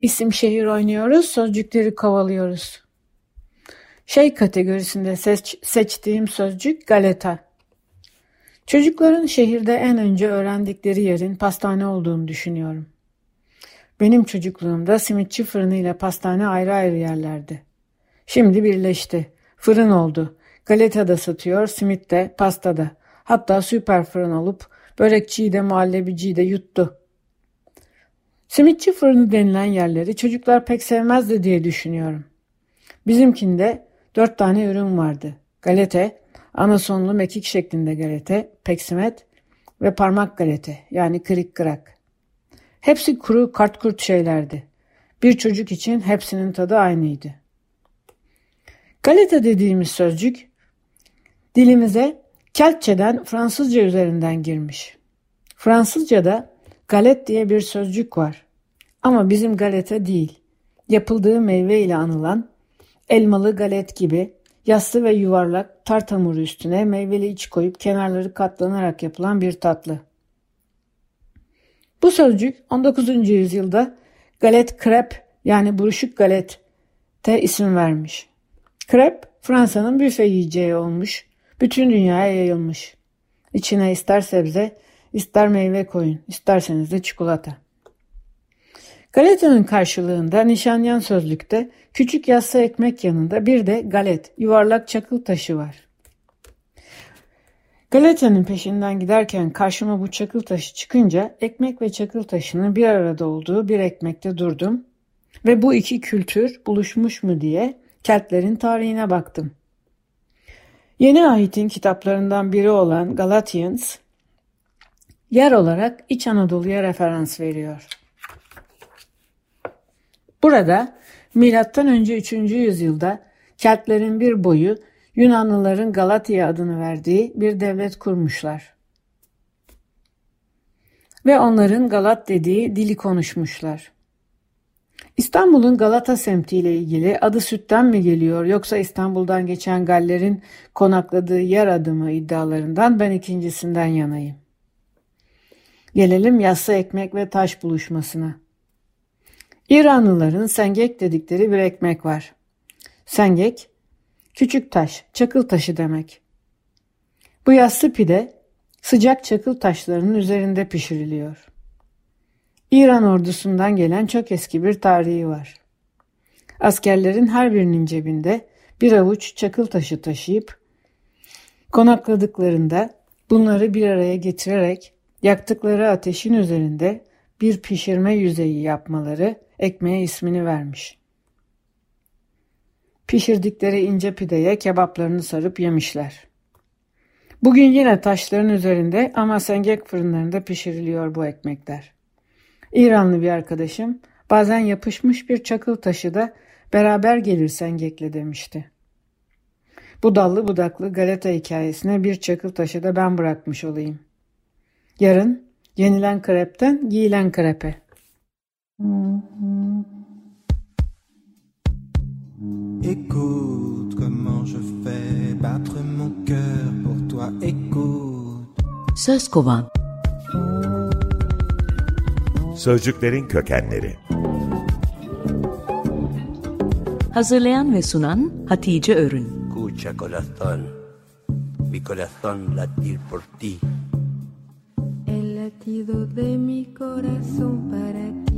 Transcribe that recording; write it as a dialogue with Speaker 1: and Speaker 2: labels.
Speaker 1: İsim şehir oynuyoruz, sözcükleri kovalıyoruz. Şey kategorisinde seç- seçtiğim sözcük galeta. Çocukların şehirde en önce öğrendikleri yerin pastane olduğunu düşünüyorum. Benim çocukluğumda simitçi fırını ile pastane ayrı ayrı yerlerdi. Şimdi birleşti. Fırın oldu. Galeta da satıyor, simit de, pasta da. Hatta süper fırın olup börekçiyi de muhallebiciyi de yuttu. Simitçi fırını denilen yerleri çocuklar pek sevmezdi diye düşünüyorum. Bizimkinde dört tane ürün vardı. Galete, anasonlu mekik şeklinde galete, peksimet ve parmak galete yani kırık kırak. Hepsi kuru kartkurt şeylerdi. Bir çocuk için hepsinin tadı aynıydı. Galeta dediğimiz sözcük dilimize Keltçeden Fransızca üzerinden girmiş. Fransızca'da galet diye bir sözcük var. Ama bizim galeta değil. Yapıldığı meyve ile anılan elmalı galet gibi yassı ve yuvarlak tart hamuru üstüne meyveli iç koyup kenarları katlanarak yapılan bir tatlı. Bu sözcük 19. yüzyılda galet krep yani buruşuk galette isim vermiş. Krep Fransa'nın büfe yiyeceği olmuş, bütün dünyaya yayılmış. İçine ister sebze, ister meyve koyun, isterseniz de çikolata. Galeta'nın karşılığında Nişanyan sözlükte küçük yassı ekmek yanında bir de galet, yuvarlak çakıl taşı var. Galeta'nın peşinden giderken karşıma bu çakıl taşı çıkınca ekmek ve çakıl taşının bir arada olduğu bir ekmekte durdum ve bu iki kültür buluşmuş mu diye Keltlerin tarihine baktım. Yeni ahitin kitaplarından biri olan Galatians yer olarak İç Anadolu'ya referans veriyor. Burada milattan önce 3. yüzyılda Keltlerin bir boyu Yunanlıların Galatya adını verdiği bir devlet kurmuşlar. Ve onların Galat dediği dili konuşmuşlar. İstanbul'un Galata semtiyle ilgili adı sütten mi geliyor yoksa İstanbul'dan geçen Galler'in konakladığı yer adı mı iddialarından ben ikincisinden yanayım. Gelelim yassı ekmek ve taş buluşmasına. İranlıların sengek dedikleri bir ekmek var. Sengek, küçük taş, çakıl taşı demek. Bu yassı pide sıcak çakıl taşlarının üzerinde pişiriliyor. İran ordusundan gelen çok eski bir tarihi var. Askerlerin her birinin cebinde bir avuç çakıl taşı taşıyıp konakladıklarında bunları bir araya getirerek yaktıkları ateşin üzerinde bir pişirme yüzeyi yapmaları ekmeğe ismini vermiş. Pişirdikleri ince pideye kebaplarını sarıp yemişler. Bugün yine taşların üzerinde ama sengek fırınlarında pişiriliyor bu ekmekler. İranlı bir arkadaşım bazen yapışmış bir çakıl taşı da beraber gelir sengekle demişti. Bu dallı budaklı Galata hikayesine bir çakıl taşı da ben bırakmış olayım. Yarın yenilen krepten giyilen krepe.
Speaker 2: Écoute
Speaker 3: Söz kovan.
Speaker 4: Sözcüklerin kökenleri.
Speaker 3: Hazırlayan ve sunan Hatice Örün.
Speaker 5: Escucha corazón, mi corazón latir por ti.
Speaker 6: El latido de mi corazón para ti.